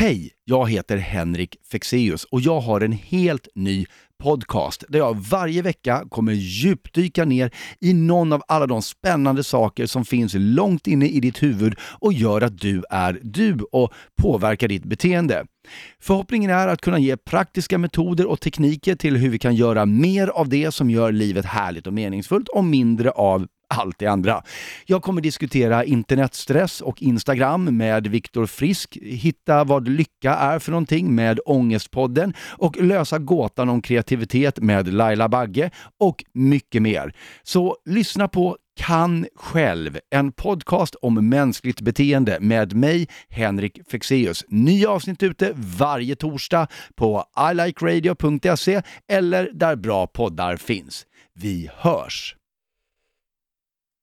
Hej, jag heter Henrik Fexeus och jag har en helt ny podcast där jag varje vecka kommer djupdyka ner i någon av alla de spännande saker som finns långt inne i ditt huvud och gör att du är du och påverkar ditt beteende. Förhoppningen är att kunna ge praktiska metoder och tekniker till hur vi kan göra mer av det som gör livet härligt och meningsfullt och mindre av allt det andra. Jag kommer diskutera internetstress och Instagram med Viktor Frisk, hitta vad lycka är för någonting med Ångestpodden och lösa gåtan om kreativitet med Laila Bagge och mycket mer. Så lyssna på kan själv, en podcast om mänskligt beteende med mig, Henrik Fexeus. Nya avsnitt ute varje torsdag på ilikeradio.se eller där bra poddar finns. Vi hörs!